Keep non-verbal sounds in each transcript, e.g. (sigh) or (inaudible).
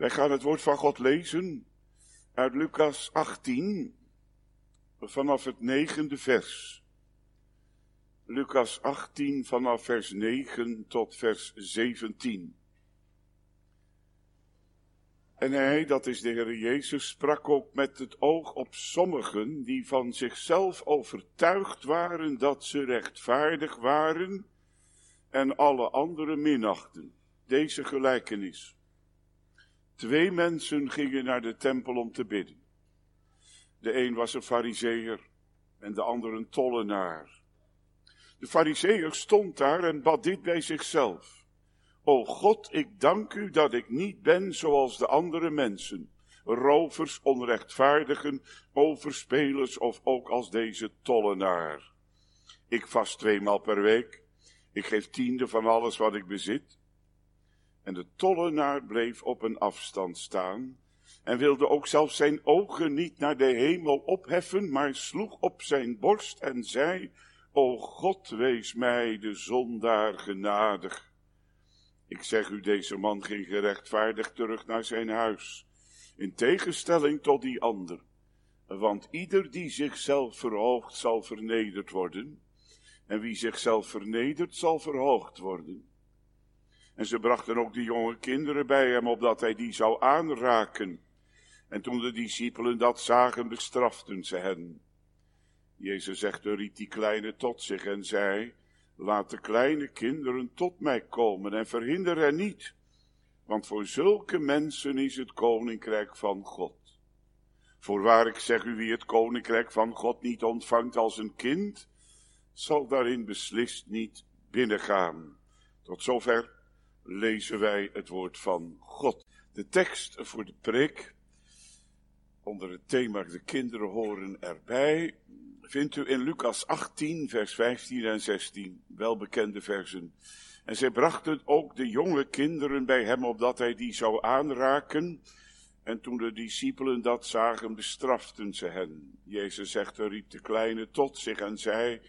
Wij gaan het woord van God lezen uit Lucas 18, vanaf het negende vers. Lucas 18 vanaf vers 9 tot vers 17. En hij, dat is de Heer Jezus, sprak ook met het oog op sommigen die van zichzelf overtuigd waren dat ze rechtvaardig waren en alle anderen minachten. Deze gelijkenis. Twee mensen gingen naar de tempel om te bidden. De een was een fariseer en de ander een tollenaar. De fariseer stond daar en bad dit bij zichzelf. O God, ik dank u dat ik niet ben zoals de andere mensen, rovers, onrechtvaardigen, overspelers of ook als deze tollenaar. Ik vast tweemaal per week, ik geef tiende van alles wat ik bezit. En de tollenaar bleef op een afstand staan en wilde ook zelfs zijn ogen niet naar de hemel opheffen, maar sloeg op zijn borst en zei, O God, wees mij de zondaar genadig. Ik zeg u, deze man ging gerechtvaardigd terug naar zijn huis, in tegenstelling tot die ander. Want ieder die zichzelf verhoogt, zal vernederd worden, en wie zichzelf vernedert, zal verhoogd worden. En ze brachten ook de jonge kinderen bij hem, opdat hij die zou aanraken. En toen de discipelen dat zagen, bestraften ze hen. Jezus zegt, riep die kleine tot zich en zei, laat de kleine kinderen tot mij komen en verhinder hen niet, want voor zulke mensen is het koninkrijk van God. Voorwaar ik zeg u, wie het koninkrijk van God niet ontvangt als een kind, zal daarin beslist niet binnengaan. Tot zover lezen wij het woord van God. De tekst voor de preek, onder het thema de kinderen horen erbij, vindt u in Lucas 18, vers 15 en 16, welbekende versen. En zij brachten ook de jonge kinderen bij hem, opdat hij die zou aanraken. En toen de discipelen dat zagen, bestraften ze hen. Jezus zegt, er riep de kleine tot zich en zei,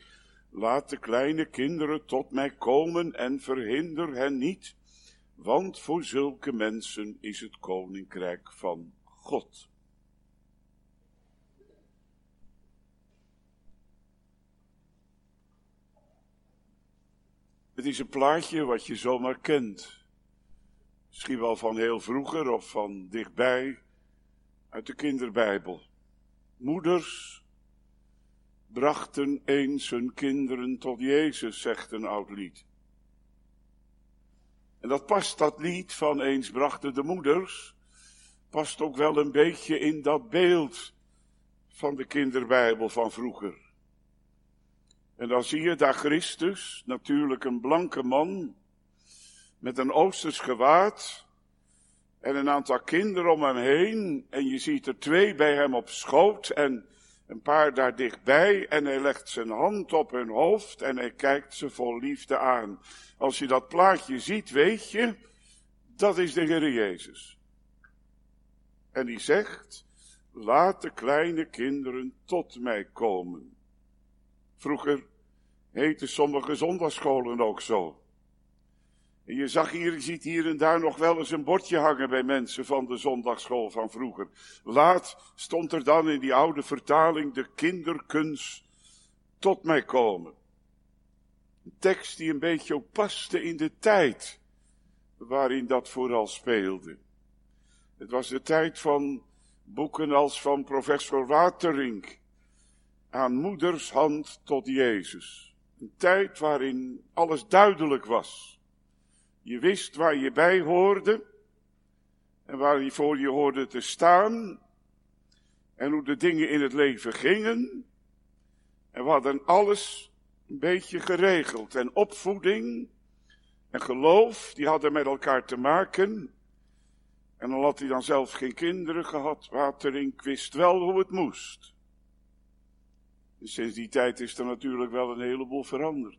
laat de kleine kinderen tot mij komen en verhinder hen niet, want voor zulke mensen is het koninkrijk van God. Het is een plaatje wat je zomaar kent. Misschien wel van heel vroeger of van dichtbij uit de kinderbijbel. Moeders brachten eens hun kinderen tot Jezus, zegt een oud lied. En dat past, dat lied van eens brachten de moeders, past ook wel een beetje in dat beeld van de kinderbijbel van vroeger. En dan zie je daar Christus, natuurlijk een blanke man, met een oosters gewaad en een aantal kinderen om hem heen. En je ziet er twee bij hem op schoot en een paar daar dichtbij. En hij legt zijn hand op hun hoofd en hij kijkt ze vol liefde aan. Als je dat plaatje ziet, weet je, dat is de Heer Jezus. En die zegt, laat de kleine kinderen tot mij komen. Vroeger heten sommige zondagscholen ook zo. En je zag hier, je ziet hier en daar nog wel eens een bordje hangen bij mensen van de zondagschool van vroeger. Laat stond er dan in die oude vertaling de kinderkunst tot mij komen. Een tekst die een beetje ook paste in de tijd waarin dat vooral speelde. Het was de tijd van boeken als van professor Waterink, aan moeders hand tot Jezus. Een tijd waarin alles duidelijk was. Je wist waar je bij hoorde en waar je voor je hoorde te staan en hoe de dingen in het leven gingen. En we hadden alles een beetje geregeld. En opvoeding en geloof, die hadden met elkaar te maken. En dan had hij dan zelf geen kinderen gehad. Watering wist wel hoe het moest. Sinds die tijd is er natuurlijk wel een heleboel veranderd.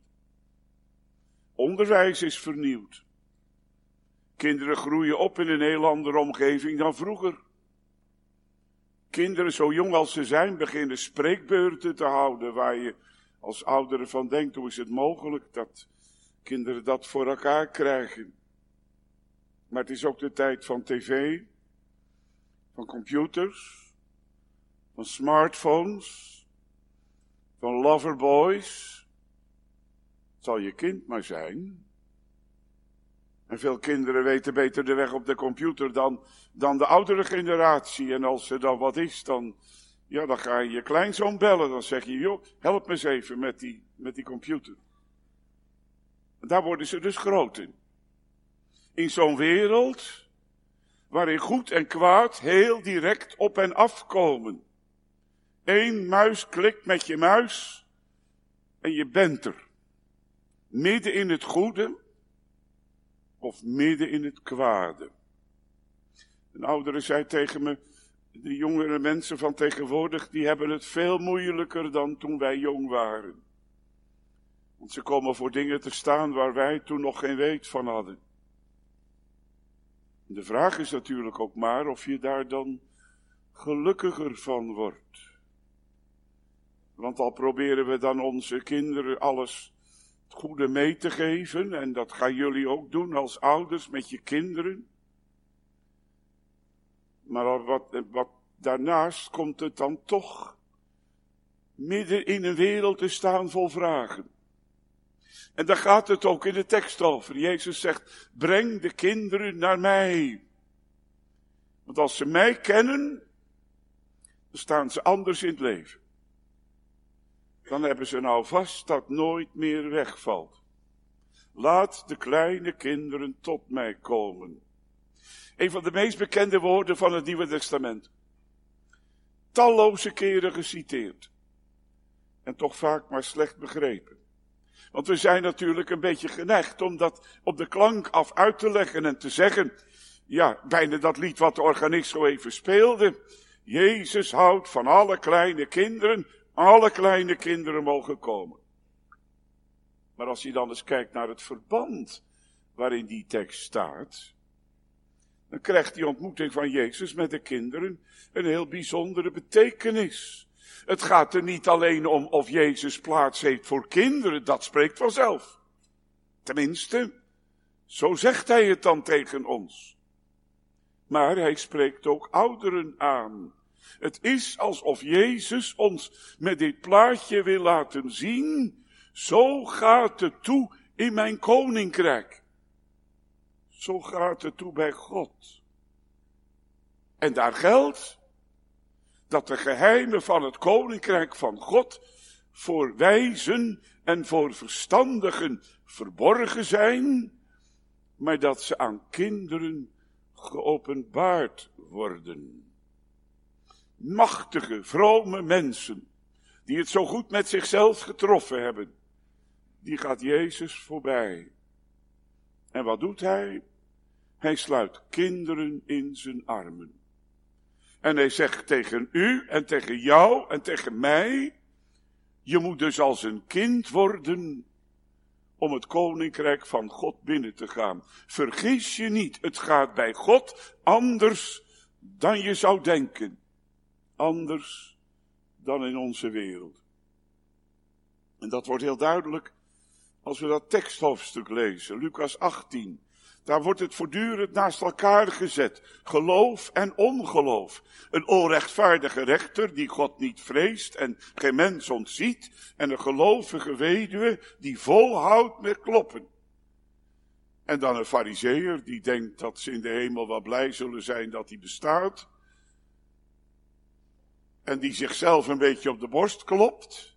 Onderwijs is vernieuwd. Kinderen groeien op in een heel andere omgeving dan vroeger. Kinderen, zo jong als ze zijn, beginnen spreekbeurten te houden waar je als ouderen van denkt, hoe is het mogelijk dat kinderen dat voor elkaar krijgen. Maar het is ook de tijd van tv, van computers, van smartphones, van loverboys. Het zal je kind maar zijn. En veel kinderen weten beter de weg op de computer dan, dan de oudere generatie. En als er dan wat is, dan, ja, dan ga je je kleinzoon bellen. Dan zeg je, joh, help me eens even met die, met die computer. En daar worden ze dus groot in. In zo'n wereld waarin goed en kwaad heel direct op en af komen. Eén muisklik met je muis en je bent er. Midden in het goede of midden in het kwade. Een oudere zei tegen me, de jongere mensen van tegenwoordig, die hebben het veel moeilijker dan toen wij jong waren. Want ze komen voor dingen te staan waar wij toen nog geen weet van hadden. De vraag is natuurlijk ook maar of je daar dan gelukkiger van wordt. Want al proberen we dan onze kinderen alles goede mee te geven, en dat gaan jullie ook doen als ouders met je kinderen. Maar wat, wat daarnaast komt het dan toch midden in een wereld te staan vol vragen. En daar gaat het ook in de tekst over. Jezus zegt, breng de kinderen naar mij. Want als ze mij kennen, dan staan ze anders in het leven dan hebben ze nou vast dat nooit meer wegvalt. Laat de kleine kinderen tot mij komen. Een van de meest bekende woorden van het Nieuwe Testament. Talloze keren geciteerd. En toch vaak maar slecht begrepen. Want we zijn natuurlijk een beetje geneigd om dat op de klank af uit te leggen en te zeggen. Ja, bijna dat lied wat de organist zo even speelde. Jezus houdt van alle kleine kinderen, alle kleine kinderen mogen komen. Maar als je dan eens kijkt naar het verband waarin die tekst staat, dan krijgt die ontmoeting van Jezus met de kinderen een heel bijzondere betekenis. Het gaat er niet alleen om of Jezus plaats heeft voor kinderen, dat spreekt vanzelf. Tenminste, zo zegt hij het dan tegen ons. Maar hij spreekt ook ouderen aan. Het is alsof Jezus ons met dit plaatje wil laten zien, zo gaat het toe in mijn koninkrijk. Zo gaat het toe bij God. En daar geldt dat de geheimen van het koninkrijk van God voor wijzen en voor verstandigen verborgen zijn, maar dat ze aan kinderen geopenbaard worden machtige, vrome mensen, die het zo goed met zichzelf getroffen hebben, die gaat Jezus voorbij. En wat doet hij? Hij sluit kinderen in zijn armen. En hij zegt tegen u en tegen jou en tegen mij, je moet dus als een kind worden om het koninkrijk van God binnen te gaan. Vergis je niet, het gaat bij God anders dan je zou denken anders dan in onze wereld. En dat wordt heel duidelijk als we dat teksthoofdstuk lezen, Lucas 18. Daar wordt het voortdurend naast elkaar gezet. Geloof en ongeloof. Een onrechtvaardige rechter die God niet vreest en geen mens ontziet. En een gelovige weduwe die volhoudt met kloppen. En dan een fariseer die denkt dat ze in de hemel wel blij zullen zijn dat hij bestaat. En die zichzelf een beetje op de borst klopt.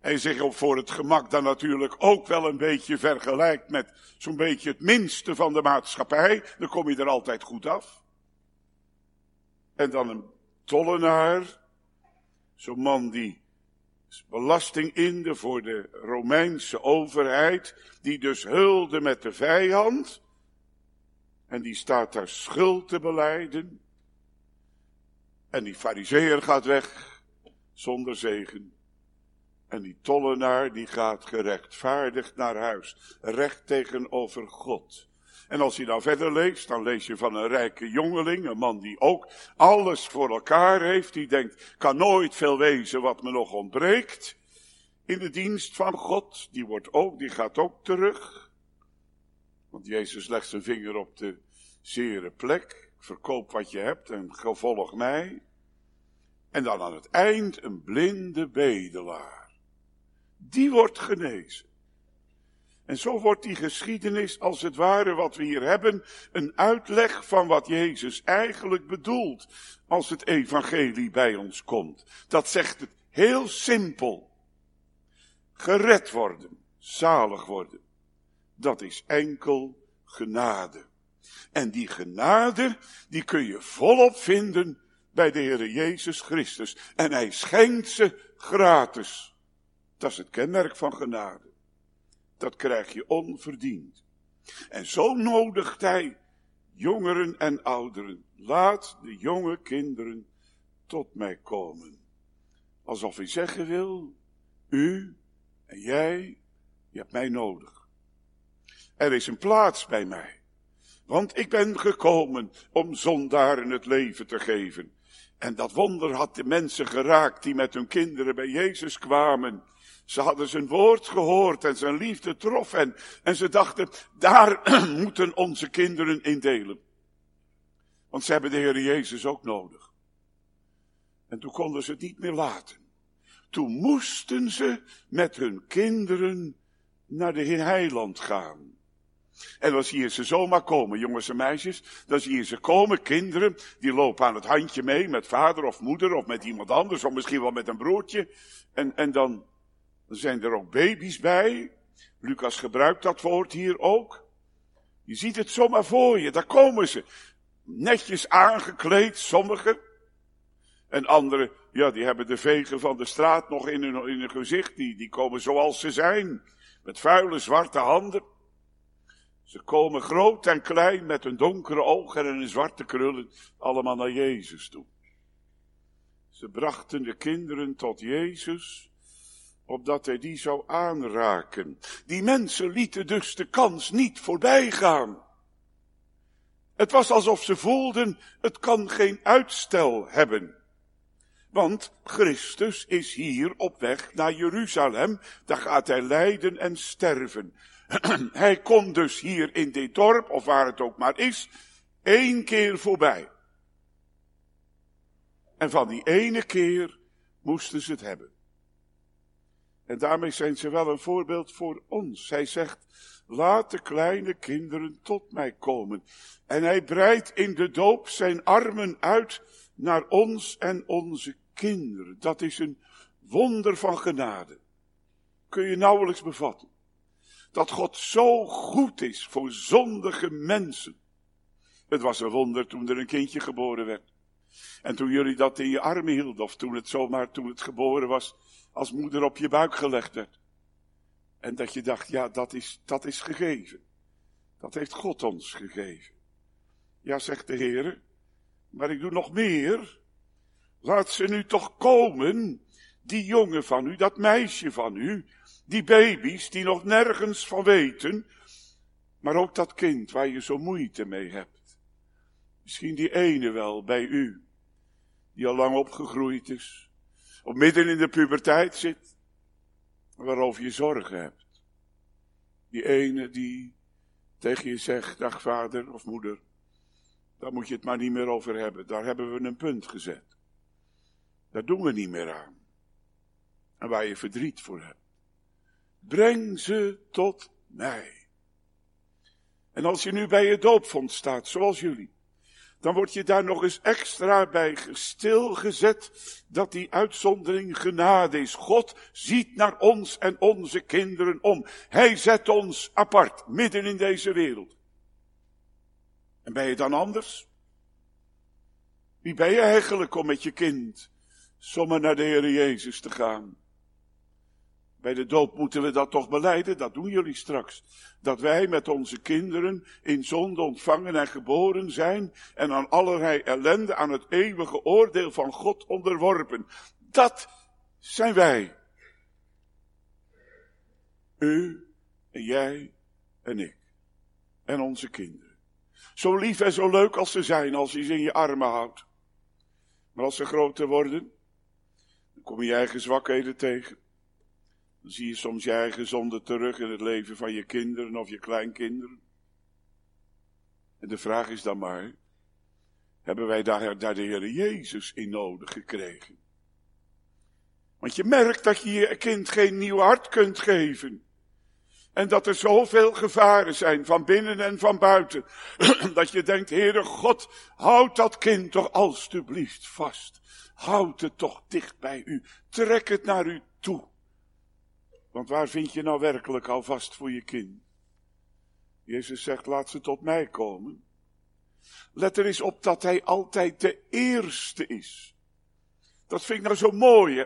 En zich voor het gemak dan natuurlijk ook wel een beetje vergelijkt met zo'n beetje het minste van de maatschappij. Dan kom je er altijd goed af. En dan een tollenaar. Zo'n man die belasting inde voor de Romeinse overheid. Die dus hulde met de vijand. En die staat daar schuld te beleiden. En die fariseer gaat weg zonder zegen. En die tollenaar die gaat gerechtvaardigd naar huis, recht tegenover God. En als je dan verder leest, dan lees je van een rijke jongeling, een man die ook alles voor elkaar heeft, die denkt, kan nooit veel wezen wat me nog ontbreekt. In de dienst van God, die wordt ook, die gaat ook terug. Want Jezus legt zijn vinger op de zere plek verkoop wat je hebt en volg mij. En dan aan het eind een blinde bedelaar. Die wordt genezen. En zo wordt die geschiedenis, als het ware wat we hier hebben, een uitleg van wat Jezus eigenlijk bedoelt als het evangelie bij ons komt. Dat zegt het heel simpel. Gered worden, zalig worden, dat is enkel genade. En die genade, die kun je volop vinden bij de Heer Jezus Christus. En hij schenkt ze gratis. Dat is het kenmerk van genade. Dat krijg je onverdiend. En zo nodigt hij jongeren en ouderen. Laat de jonge kinderen tot mij komen. Alsof hij zeggen wil, u en jij, je hebt mij nodig. Er is een plaats bij mij. Want ik ben gekomen om zondaren het leven te geven. En dat wonder had de mensen geraakt die met hun kinderen bij Jezus kwamen. Ze hadden zijn woord gehoord en zijn liefde trof hen. En ze dachten, daar (clears throat) moeten onze kinderen in delen. Want ze hebben de Heer Jezus ook nodig. En toen konden ze het niet meer laten. Toen moesten ze met hun kinderen naar de heiland gaan. En dan zie je ze zomaar komen, jongens en meisjes. Dan zie je ze komen, kinderen, die lopen aan het handje mee met vader of moeder of met iemand anders, of misschien wel met een broertje. En, en dan, zijn er ook baby's bij. Lucas gebruikt dat woord hier ook. Je ziet het zomaar voor je, daar komen ze. Netjes aangekleed, sommigen. En anderen, ja, die hebben de vegen van de straat nog in hun, in hun gezicht. Die, die komen zoals ze zijn. Met vuile zwarte handen. Ze komen groot en klein met hun donkere ogen en hun zwarte krullen allemaal naar Jezus toe. Ze brachten de kinderen tot Jezus, opdat hij die zou aanraken. Die mensen lieten dus de kans niet voorbij gaan. Het was alsof ze voelden, het kan geen uitstel hebben. Want Christus is hier op weg naar Jeruzalem, daar gaat hij lijden en sterven. (clears throat) Hij komt dus hier in dit dorp, of waar het ook maar is, één keer voorbij. En van die ene keer moesten ze het hebben. En daarmee zijn ze wel een voorbeeld voor ons. Hij zegt, laat de kleine kinderen tot mij komen. En hij breidt in de doop zijn armen uit naar ons en onze kinderen. Dat is een wonder van genade. Kun je nauwelijks bevatten dat God zo goed is voor zondige mensen. Het was een wonder toen er een kindje geboren werd. En toen jullie dat in je armen hielden, of toen het zomaar, toen het geboren was, als moeder op je buik gelegd werd. En dat je dacht, ja, dat is, dat is gegeven. Dat heeft God ons gegeven. Ja, zegt de Heer, maar ik doe nog meer. Laat ze nu toch komen, die jongen van u, dat meisje van u, die baby's die nog nergens van weten, maar ook dat kind waar je zo moeite mee hebt. Misschien die ene wel bij u, die al lang opgegroeid is, of midden in de puberteit zit, waarover je zorgen hebt. Die ene die tegen je zegt, dag vader of moeder, daar moet je het maar niet meer over hebben, daar hebben we een punt gezet. Daar doen we niet meer aan. En waar je verdriet voor hebt breng ze tot mij. En als je nu bij je doopvond staat, zoals jullie, dan word je daar nog eens extra bij stilgezet dat die uitzondering genade is. God ziet naar ons en onze kinderen om. Hij zet ons apart, midden in deze wereld. En ben je dan anders? Wie ben je eigenlijk om met je kind zomaar naar de Heer Jezus te gaan? Bij de doop moeten we dat toch beleiden, dat doen jullie straks. Dat wij met onze kinderen in zonde ontvangen en geboren zijn en aan allerlei ellende, aan het eeuwige oordeel van God onderworpen. Dat zijn wij. U en jij en ik. En onze kinderen. Zo lief en zo leuk als ze zijn als je ze in je armen houdt. Maar als ze groter worden, dan kom je eigen zwakheden tegen. Dan zie je soms je eigen zonde terug in het leven van je kinderen of je kleinkinderen. En de vraag is dan maar, hebben wij daar, de Heer Jezus in nodig gekregen. Want je merkt dat je je kind geen nieuw hart kunt geven. En dat er zoveel gevaren zijn, van binnen en van buiten. (clears throat) Dat je denkt, Heere God, houd dat kind toch alstublieft vast. Houd het toch dicht bij u. Trek het naar u toe. Want waar vind je nou werkelijk al vast voor je kind? Jezus zegt, laat ze tot mij komen. Let er eens op dat hij altijd de eerste is. Dat vind ik nou zo mooi. Hè?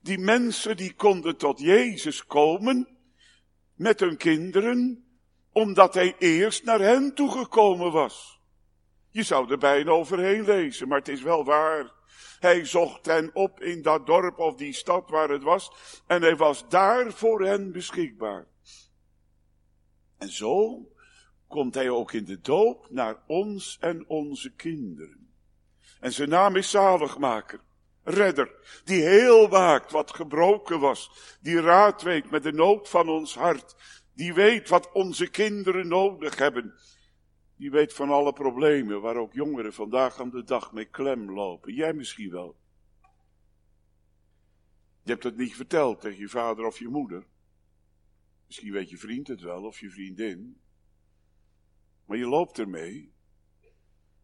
Die mensen die konden tot Jezus komen met hun kinderen, omdat hij eerst naar hen toegekomen was. Je zou er bijna overheen lezen, maar het is wel waar. Hij zocht hen op in dat dorp of die stad waar het was, en hij was daar voor hen beschikbaar. En zo komt hij ook in de doop naar ons en onze kinderen. En zijn naam is zaligmaker, redder, die heel waakt wat gebroken was, die raad weet met de nood van ons hart, die weet wat onze kinderen nodig hebben, die weet van alle problemen waar ook jongeren vandaag aan de dag mee klem lopen. Jij misschien wel. Je hebt het niet verteld tegen je vader of je moeder. Misschien weet je vriend het wel of je vriendin. Maar je loopt ermee.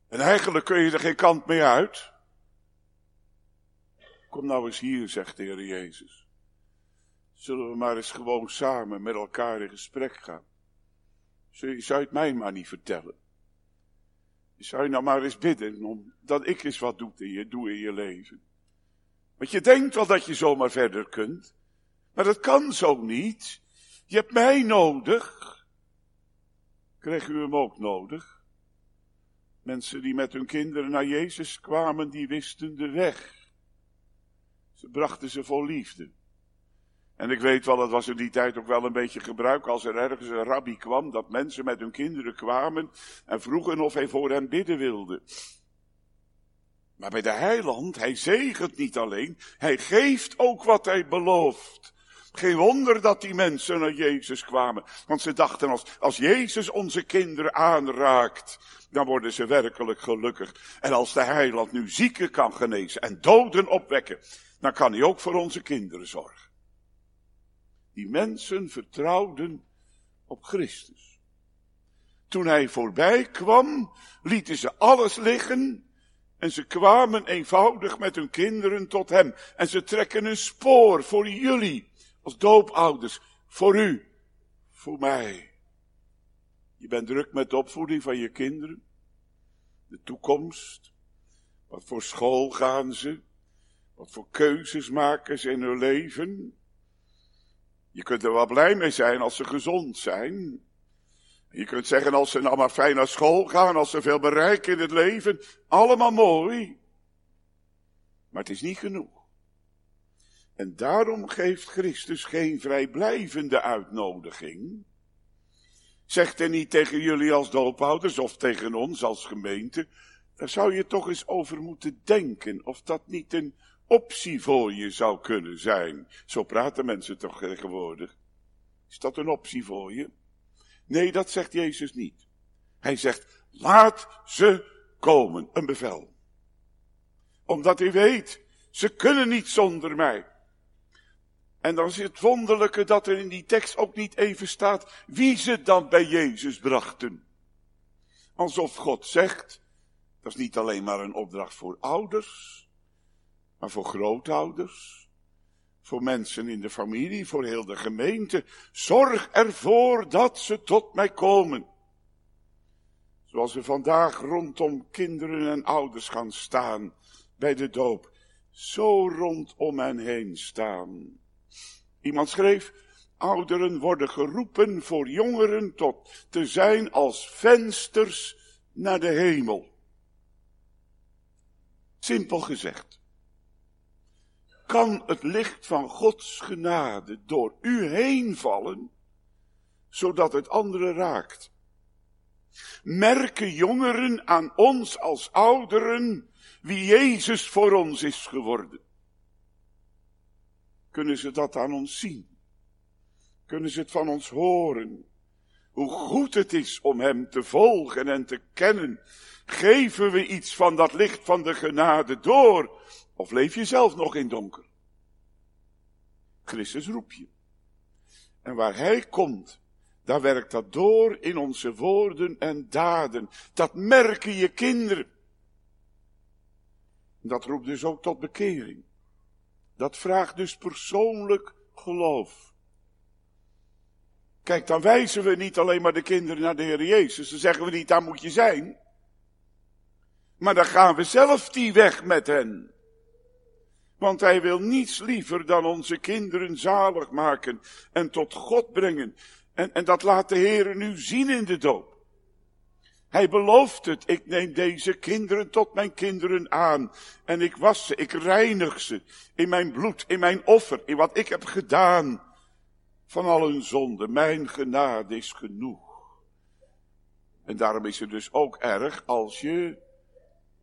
En eigenlijk kun je er geen kant mee uit. Kom nou eens hier, zegt de Heer Jezus. Zullen we maar eens gewoon samen met elkaar in gesprek gaan? Zou je het mij maar niet vertellen? Zou je nou maar eens bidden om dat ik eens wat doe in je, doe in je leven? Want je denkt wel dat je zomaar verder kunt. Maar dat kan zo niet. Je hebt mij nodig. Kreeg u hem ook nodig? Mensen die met hun kinderen naar Jezus kwamen, die wisten de weg. Ze brachten ze vol liefde. En ik weet wel, dat was in die tijd ook wel een beetje gebruik als er ergens een rabbi kwam, dat mensen met hun kinderen kwamen en vroegen of hij voor hen bidden wilde. Maar bij de heiland, hij zegent niet alleen, hij geeft ook wat hij belooft. Geen wonder dat die mensen naar Jezus kwamen. Want ze dachten als, als Jezus onze kinderen aanraakt, dan worden ze werkelijk gelukkig. En als de heiland nu zieken kan genezen en doden opwekken, dan kan hij ook voor onze kinderen zorgen. Die mensen vertrouwden op Christus. Toen hij voorbij kwam, lieten ze alles liggen en ze kwamen eenvoudig met hun kinderen tot hem. En ze trekken een spoor voor jullie als doopouders, voor u, voor mij. Je bent druk met de opvoeding van je kinderen, de toekomst. Wat voor school gaan ze? Wat voor keuzes maken ze in hun leven? Je kunt er wel blij mee zijn als ze gezond zijn. Je kunt zeggen als ze nou maar fijn naar school gaan, als ze veel bereiken in het leven. Allemaal mooi. Maar het is niet genoeg. En daarom geeft Christus geen vrijblijvende uitnodiging. Zegt hij niet tegen jullie als doophouders of tegen ons als gemeente, daar zou je toch eens over moeten denken of dat niet een optie voor je zou kunnen zijn. Zo praten mensen toch tegenwoordig. Is dat een optie voor je? Nee, dat zegt Jezus niet. Hij zegt, laat ze komen, een bevel. Omdat hij weet, ze kunnen niet zonder mij. En dan is het wonderlijke dat er in die tekst ook niet even staat wie ze dan bij Jezus brachten. Alsof God zegt, dat is niet alleen maar een opdracht voor ouders, maar voor grootouders, voor mensen in de familie, voor heel de gemeente. Zorg ervoor dat ze tot mij komen. Zoals we vandaag rondom kinderen en ouders gaan staan bij de doop, zo rondom hen heen staan. Iemand schreef, ouderen worden geroepen voor jongeren tot te zijn als vensters naar de hemel. Simpel gezegd. Kan het licht van Gods genade door u heen vallen, zodat het anderen raakt? Merken jongeren aan ons als ouderen wie Jezus voor ons is geworden? Kunnen ze dat aan ons zien? Kunnen ze het van ons horen? hoe goed het is om Hem te volgen en te kennen. Geven we iets van dat licht van de genade door? Of leef je zelf nog in donker? Christus roep je. En waar Hij komt, daar werkt dat door in onze woorden en daden. Dat merken je kinderen. Dat roept dus ook tot bekering. Dat vraagt dus persoonlijk geloof. Kijk, dan wijzen we niet alleen maar de kinderen naar de Heer Jezus. Dan zeggen we niet, daar moet je zijn. Maar dan gaan we zelf die weg met hen. Want hij wil niets liever dan onze kinderen zalig maken en tot God brengen. En, en dat laat de Heer nu zien in de doop. Hij belooft het, ik neem deze kinderen tot mijn kinderen aan. En ik was ze, ik reinig ze in mijn bloed, in mijn offer, in wat ik heb gedaan. Van al hun zonden, mijn genade is genoeg. En daarom is het dus ook erg als je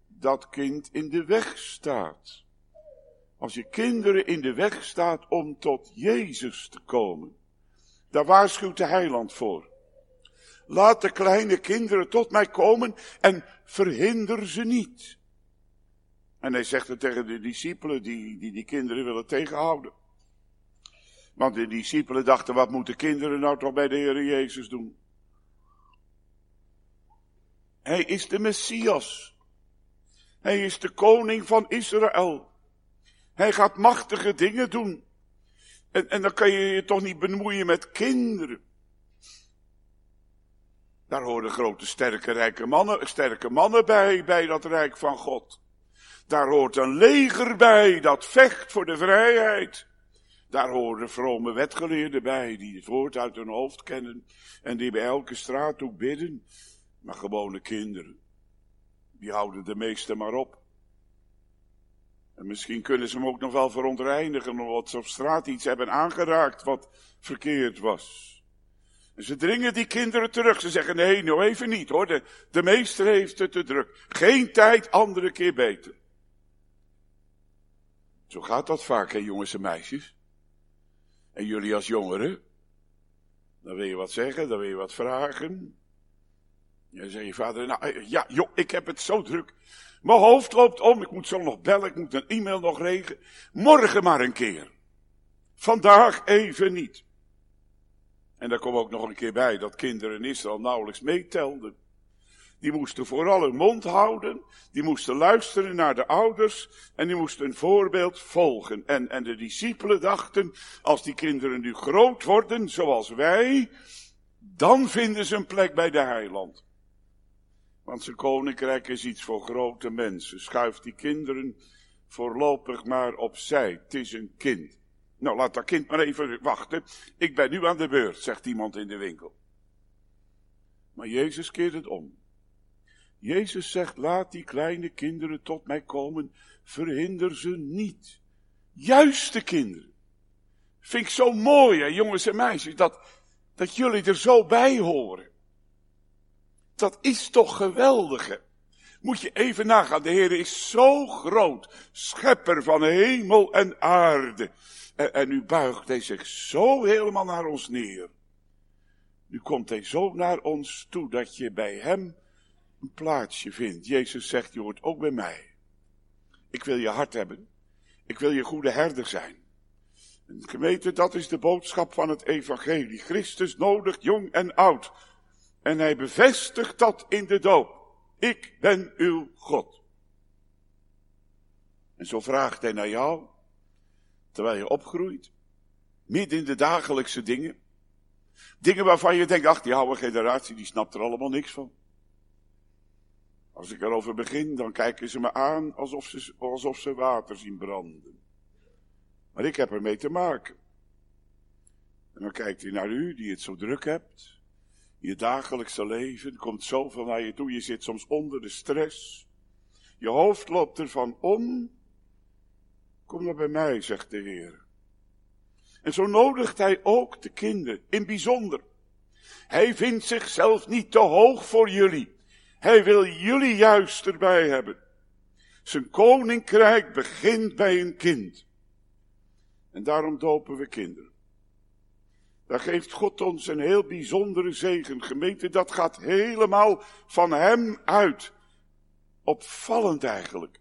dat kind in de weg staat. Als je kinderen in de weg staat om tot Jezus te komen. Daar waarschuwt de heiland voor. Laat de kleine kinderen tot mij komen en verhinder ze niet. En hij zegt het tegen de discipelen die, die die kinderen willen tegenhouden. Want de discipelen dachten, wat moeten kinderen nou toch bij de Heer Jezus doen? Hij is de Messias. Hij is de koning van Israël. Hij gaat machtige dingen doen. En, en dan kan je je toch niet bemoeien met kinderen. Daar horen grote, sterke, rijke mannen, sterke mannen bij, bij dat rijk van God. Daar hoort een leger bij dat vecht voor de vrijheid. Daar horen vrome wetgeleerden bij, die het woord uit hun hoofd kennen en die bij elke straathoek bidden. Maar gewone kinderen, die houden de meeste maar op. En misschien kunnen ze hem ook nog wel verontreinigen omdat ze op straat iets hebben aangeraakt wat verkeerd was. En ze dringen die kinderen terug. Ze zeggen, nee, nou even niet hoor. De, de meester heeft het te druk. Geen tijd, andere keer beter. Zo gaat dat vaak, hè, jongens en meisjes. En jullie als jongeren. Dan wil je wat zeggen, dan wil je wat vragen. En dan zeg je vader, nou ja, joh, ik heb het zo druk. Mijn hoofd loopt om, ik moet zo nog bellen, ik moet een e-mail nog regelen. Morgen maar een keer. Vandaag even niet. En daar komt ook nog een keer bij dat kinderen in Israël nauwelijks meetelden. Die moesten vooral hun mond houden, die moesten luisteren naar de ouders en die moesten een voorbeeld volgen. En, en de discipelen dachten, als die kinderen nu groot worden, zoals wij, dan vinden ze een plek bij de heiland. Want zijn koninkrijk is iets voor grote mensen. Schuif die kinderen voorlopig maar opzij. Het is een kind. Nou, laat dat kind maar even wachten. Ik ben nu aan de beurt, zegt iemand in de winkel. Maar Jezus keert het om. Jezus zegt, laat die kleine kinderen tot mij komen, verhinder ze niet. Juist de kinderen. Vind ik zo mooi, hè, jongens en meisjes, dat, dat jullie er zo bij horen. Dat is toch geweldig, hè? Moet je even nagaan, de Heer is zo groot, schepper van hemel en aarde. En, en nu buigt hij zich zo helemaal naar ons neer. Nu komt hij zo naar ons toe dat je bij hem een plaatsje vindt. Jezus zegt, je hoort ook bij mij. Ik wil je hart hebben. Ik wil je goede herder zijn. En gemeente, dat is de boodschap van het evangelie. Christus nodigt jong en oud. En hij bevestigt dat in de doop. Ik ben uw God. En zo vraagt hij naar jou terwijl je opgroeit. Midden in de dagelijkse dingen. Dingen waarvan je denkt, ach, die oude generatie, die snapt er allemaal niks van. Als ik erover begin, dan kijken ze me aan alsof ze, alsof ze water zien branden. Maar ik heb ermee te maken. En dan kijkt hij naar u, die het zo druk hebt. Je dagelijkse leven, komt zoveel naar je toe. Je zit soms onder de stress. Je hoofd loopt ervan om. Kom maar bij mij, zegt de Heer. En zo nodigt hij ook de kinderen, in bijzonder. Hij vindt zichzelf niet te hoog voor jullie. Hij wil jullie juist erbij hebben. Zijn koninkrijk begint bij een kind. En daarom dopen we kinderen. Daar geeft God ons een heel bijzondere zegen. Gemeente, dat gaat helemaal van Hem uit. Opvallend eigenlijk.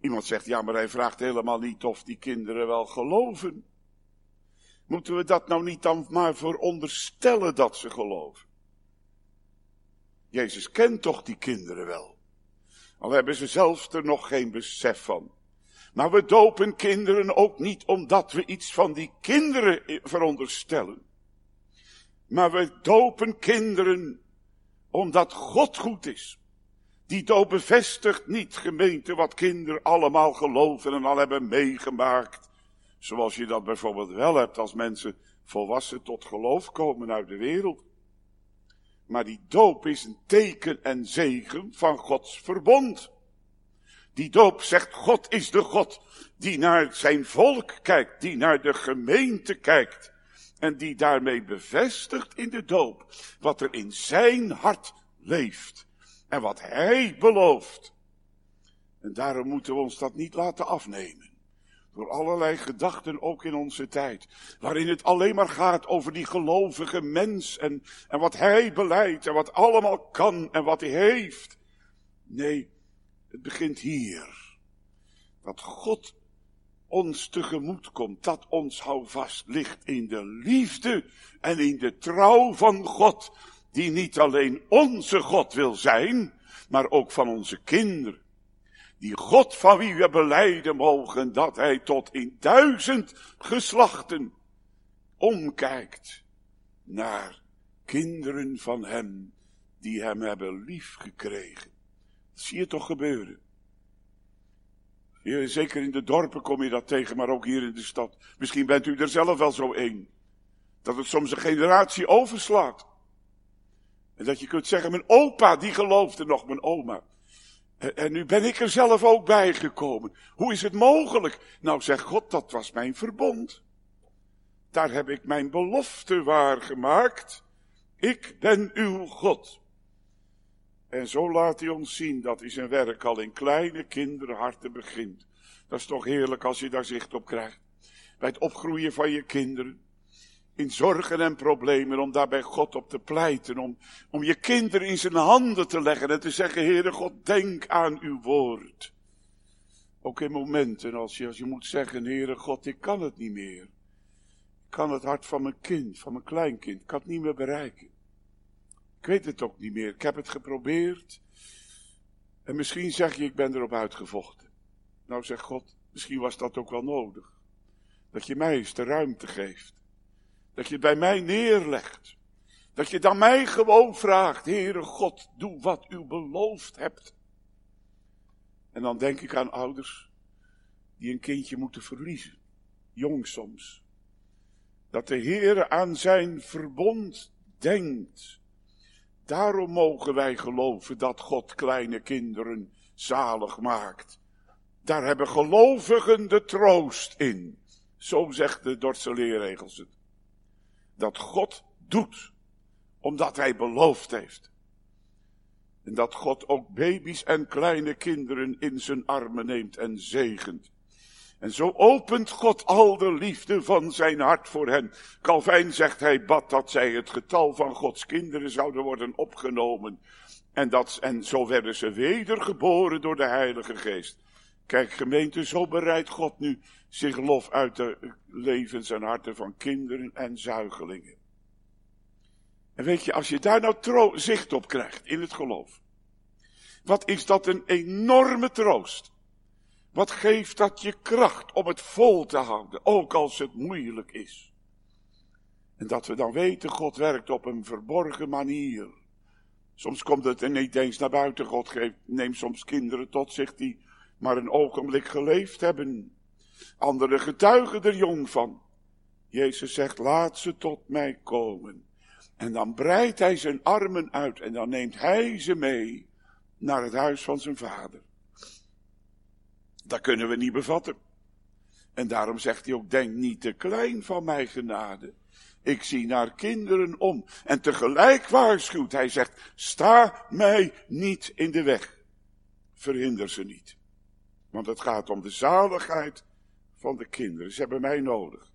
Iemand zegt, ja, maar hij vraagt helemaal niet of die kinderen wel geloven. Moeten we dat nou niet dan maar veronderstellen dat ze geloven? Jezus kent toch die kinderen wel. Al hebben ze zelf er nog geen besef van. Maar we dopen kinderen ook niet omdat we iets van die kinderen veronderstellen. Maar we dopen kinderen omdat God goed is. Die doop bevestigt niet gemeente wat kinderen allemaal geloven en al hebben meegemaakt. Zoals je dat bijvoorbeeld wel hebt als mensen volwassen tot geloof komen uit de wereld. Maar die doop is een teken en zegen van Gods verbond. Die doop zegt, God is de God die naar zijn volk kijkt, die naar de gemeente kijkt. En die daarmee bevestigt in de doop wat er in zijn hart leeft. En wat hij belooft. En daarom moeten we ons dat niet laten afnemen. Door allerlei gedachten ook in onze tijd. Waarin het alleen maar gaat over die gelovige mens. En, en wat hij beleidt. En wat allemaal kan. En wat hij heeft. Nee, het begint hier. Dat God ons tegemoet komt. Dat ons houvast ligt in de liefde en in de trouw van God. Die niet alleen onze God wil zijn, maar ook van onze kinderen. Die God van wie we beleiden mogen dat hij tot in duizend geslachten omkijkt naar kinderen van hem die hem hebben liefgekregen. Zie je toch gebeuren. Zeker in de dorpen kom je dat tegen, maar ook hier in de stad. Misschien bent u er zelf wel zo één. Dat het soms een generatie overslaat. En dat je kunt zeggen, mijn opa die geloofde nog, mijn oma. En nu ben ik er zelf ook bij gekomen. Hoe is het mogelijk? Nou, zegt God, dat was mijn verbond. Daar heb ik mijn belofte waargemaakt. Ik ben uw God. En zo laat hij ons zien dat hij zijn werk al in kleine kinderharten begint. Dat is toch heerlijk als je daar zicht op krijgt. Bij het opgroeien van je kinderen. In zorgen en problemen, om daar bij God op te pleiten. Om, om je kinderen in zijn handen te leggen en te zeggen, Heere God, denk aan uw woord. Ook in momenten als je, als je moet zeggen, Heere God, ik kan het niet meer. Ik kan het hart van mijn kind, van mijn kleinkind, ik kan het niet meer bereiken. Ik weet het ook niet meer. Ik heb het geprobeerd. En misschien zeg je, ik ben erop uitgevochten. Nou zegt God, misschien was dat ook wel nodig. Dat je mij eens de ruimte geeft. Dat je het bij mij neerlegt. Dat je dan mij gewoon vraagt, Heere God, doe wat u beloofd hebt. En dan denk ik aan ouders die een kindje moeten verliezen. Jong soms. Dat de Heere aan zijn verbond denkt. Daarom mogen wij geloven dat God kleine kinderen zalig maakt. Daar hebben gelovigen de troost in. Zo zegt de Dordtse leerregels het. Dat God doet, omdat hij beloofd heeft. En dat God ook baby's en kleine kinderen in zijn armen neemt en zegent. En zo opent God al de liefde van zijn hart voor hen. Calvijn zegt hij bad dat zij het getal van Gods kinderen zouden worden opgenomen. En, dat, en zo werden ze wedergeboren door de Heilige Geest. Kijk gemeente, zo bereidt God nu zich lof uit de levens en harten van kinderen en zuigelingen. En weet je, als je daar nou zicht op krijgt in het geloof. Wat is dat een enorme troost. Wat geeft dat je kracht om het vol te houden, ook als het moeilijk is. En dat we dan weten, God werkt op een verborgen manier. Soms komt het niet eens naar buiten. God geeft, neemt soms kinderen tot zich die maar een ogenblik geleefd hebben. Anderen getuigen er jong van. Jezus zegt, laat ze tot mij komen. En dan breidt hij zijn armen uit en dan neemt hij ze mee naar het huis van zijn vader. Dat kunnen we niet bevatten. En daarom zegt hij ook, denk niet te klein van mijn genade. Ik zie naar kinderen om. En tegelijk waarschuwt hij zegt, sta mij niet in de weg. Verhinder ze niet. Want het gaat om de zaligheid van de kinderen. Ze hebben mij nodig.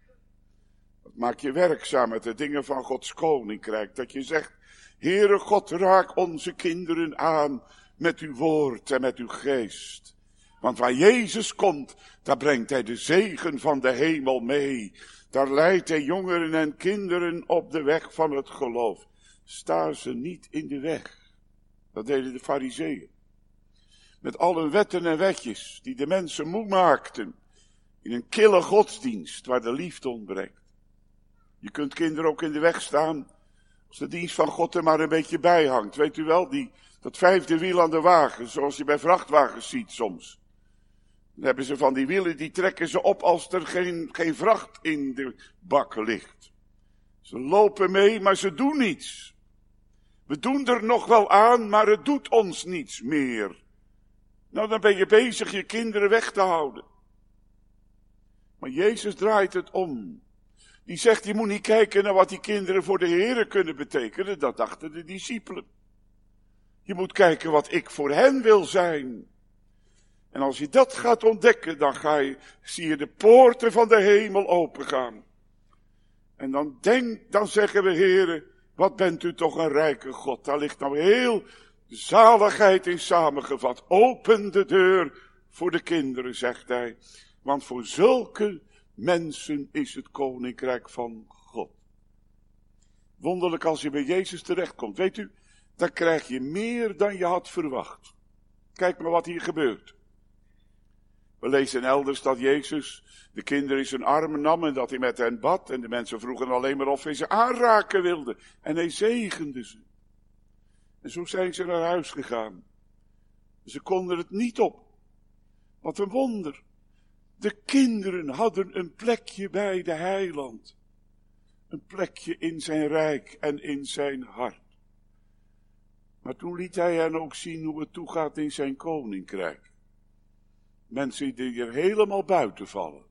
Dat maakt je werkzaam met de dingen van Gods koninkrijk. Dat je zegt, Heere God, raak onze kinderen aan met uw woord en met uw geest. Want waar Jezus komt, daar brengt hij de zegen van de hemel mee. Daar leidt hij jongeren en kinderen op de weg van het geloof. Sta ze niet in de weg. Dat deden de fariseeën. Met alle wetten en wetjes die de mensen moe maakten. In een kille godsdienst waar de liefde ontbreekt. Je kunt kinderen ook in de weg staan als de dienst van God er maar een beetje bij hangt. Weet u wel, die, dat vijfde wiel aan de wagen, zoals je bij vrachtwagens ziet soms. Dan hebben ze van die wielen, die trekken ze op als er geen, geen vracht in de bak ligt. Ze lopen mee, maar ze doen niets. We doen er nog wel aan, maar het doet ons niets meer. Nou, dan ben je bezig je kinderen weg te houden. Maar Jezus draait het om. Die zegt, je moet niet kijken naar wat die kinderen voor de Heeren kunnen betekenen. Dat dachten de discipelen. Je moet kijken wat ik voor hen wil zijn. En als je dat gaat ontdekken, dan ga je, zie je de poorten van de hemel opengaan. En dan denk, dan zeggen we, heren, wat bent u toch een rijke God. Daar ligt nou heel zaligheid in samengevat. Open de deur voor de kinderen, zegt hij. Want voor zulke mensen is het koninkrijk van God. Wonderlijk als je bij Jezus terechtkomt. Weet u, dan krijg je meer dan je had verwacht. Kijk maar wat hier gebeurt. We lezen elders dat Jezus de kinderen in zijn armen nam en dat hij met hen bad. En de mensen vroegen alleen maar of hij ze aanraken wilde. En hij zegende ze. En zo zijn ze naar huis gegaan. Ze konden het niet op. Wat een wonder. De kinderen hadden een plekje bij de heiland. Een plekje in zijn rijk en in zijn hart. Maar toen liet hij hen ook zien hoe het toegaat in zijn koninkrijk. Mensen die er helemaal buiten vallen.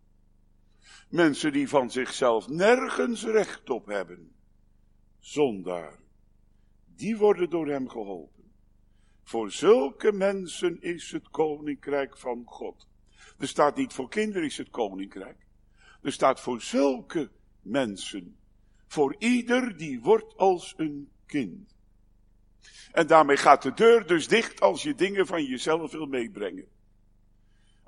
Mensen die van zichzelf nergens recht op hebben. Zondaar. Die worden door hem geholpen. Voor zulke mensen is het koninkrijk van God. Er staat niet voor kinderen is het koninkrijk. Er staat voor zulke mensen. Voor ieder die wordt als een kind. En daarmee gaat de deur dus dicht als je dingen van jezelf wil meebrengen.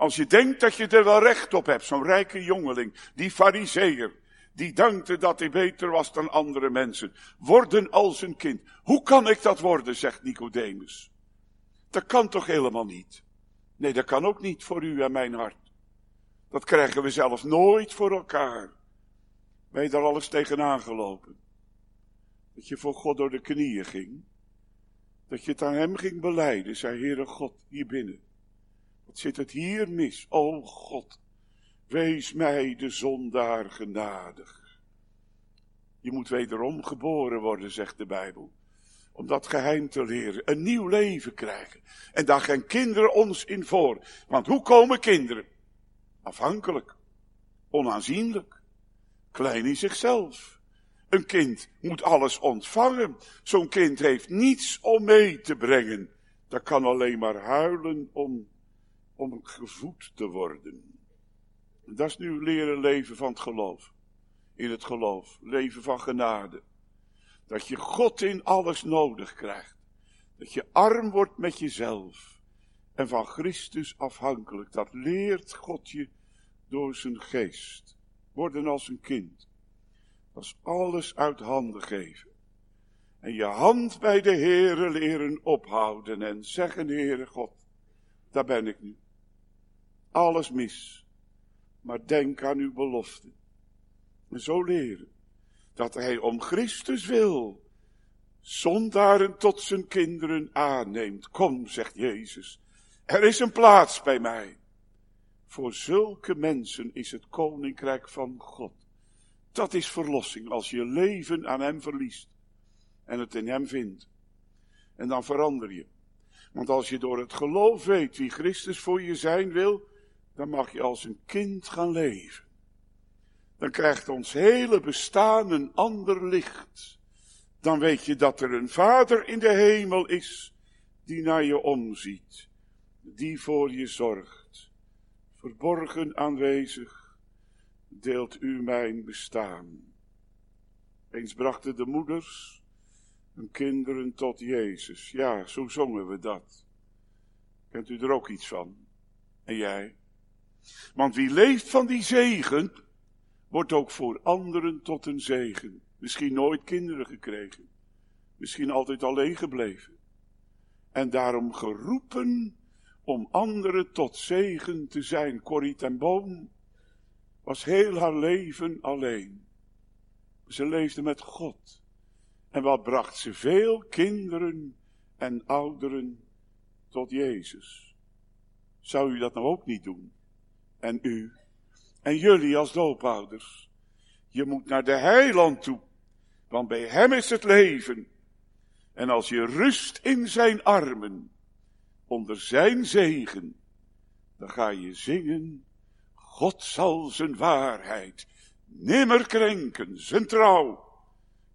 Als je denkt dat je er wel recht op hebt, zo'n rijke jongeling, die fariseer, die dankte dat hij beter was dan andere mensen. Worden als een kind. Hoe kan ik dat worden, zegt Nicodemus. Dat kan toch helemaal niet? Nee, dat kan ook niet voor u en mijn hart. Dat krijgen we zelf nooit voor elkaar. Je daar alles tegenaan gelopen? Dat je voor God door de knieën ging. Dat je het aan hem ging beleiden, zei Heere God, hier binnen. Zit het hier mis? O God, wees mij de zondaar genadig. Je moet wederom geboren worden, zegt de Bijbel om dat geheim te leren, een nieuw leven krijgen. En daar gaan kinderen ons in voor. Want hoe komen kinderen? Afhankelijk, onaanzienlijk, klein in zichzelf. Een kind moet alles ontvangen. Zo'n kind heeft niets om mee te brengen. Dat kan alleen maar huilen om, om gevoed te worden. Dat is nu leren leven van het geloof. In het geloof, leven van genade. Dat je God in alles nodig krijgt. Dat je arm wordt met jezelf. En van Christus afhankelijk. Dat leert God je door zijn geest. Worden als een kind. Dat is alles uit handen geven. En je hand bij de Heere leren ophouden en zeggen, Heere God, daar ben ik nu. Alles mis. Maar denk aan uw belofte. En zo leren dat hij om Christus wil zondaren tot zijn kinderen aanneemt. Kom, zegt Jezus, er is een plaats bij mij. Voor zulke mensen is het koninkrijk van God. Dat is verlossing als je leven aan hem verliest en het in hem vindt. En dan verander je. Want als je door het geloof weet wie Christus voor je zijn wil, dan mag je als een kind gaan leven dan krijgt ons hele bestaan een ander licht. Dan weet je dat er een Vader in de hemel is, die naar je omziet, die voor je zorgt. Verborgen aanwezig deelt u mijn bestaan. Eens brachten de moeders hun kinderen tot Jezus. Ja, zo zongen we dat. Kent u er ook iets van? En jij? Want wie leeft van die zegen, wordt ook voor anderen tot een zegen. Misschien nooit kinderen gekregen. Misschien altijd alleen gebleven. En daarom geroepen om anderen tot zegen te zijn. Corrie ten Boom was heel haar leven alleen. Ze leefde met God. En wat bracht ze veel kinderen en ouderen tot Jezus. Zou u dat nou ook niet doen? En u? En jullie als doopouders? Je moet naar de heiland toe, want bij hem is het leven. En als je rust in zijn armen, onder zijn zegen, dan ga je zingen, God zal zijn waarheid nimmer krenken, zijn trouw,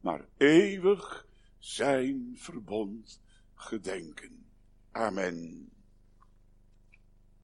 maar eeuwig zijn verbond gedenken. Amen.